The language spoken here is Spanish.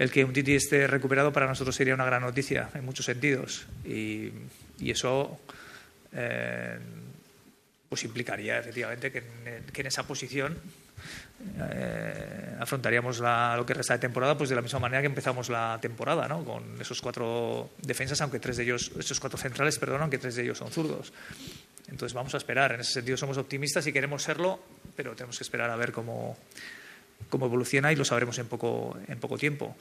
el que un Titi esté recuperado para nosotros sería una gran noticia en muchos sentidos. Y, eso eh, pues implicaría efectivamente que en, esa posición eh, afrontaríamos lo que resta de temporada pues de la misma manera que empezamos la temporada, ¿no? con esos cuatro defensas, aunque tres de ellos, esos cuatro centrales, perdón, aunque tres de ellos son zurdos. Entonces vamos a esperar. En ese sentido somos optimistas y queremos serlo, pero tenemos que esperar a ver cómo, cómo evoluciona y lo sabremos en poco, en poco tiempo.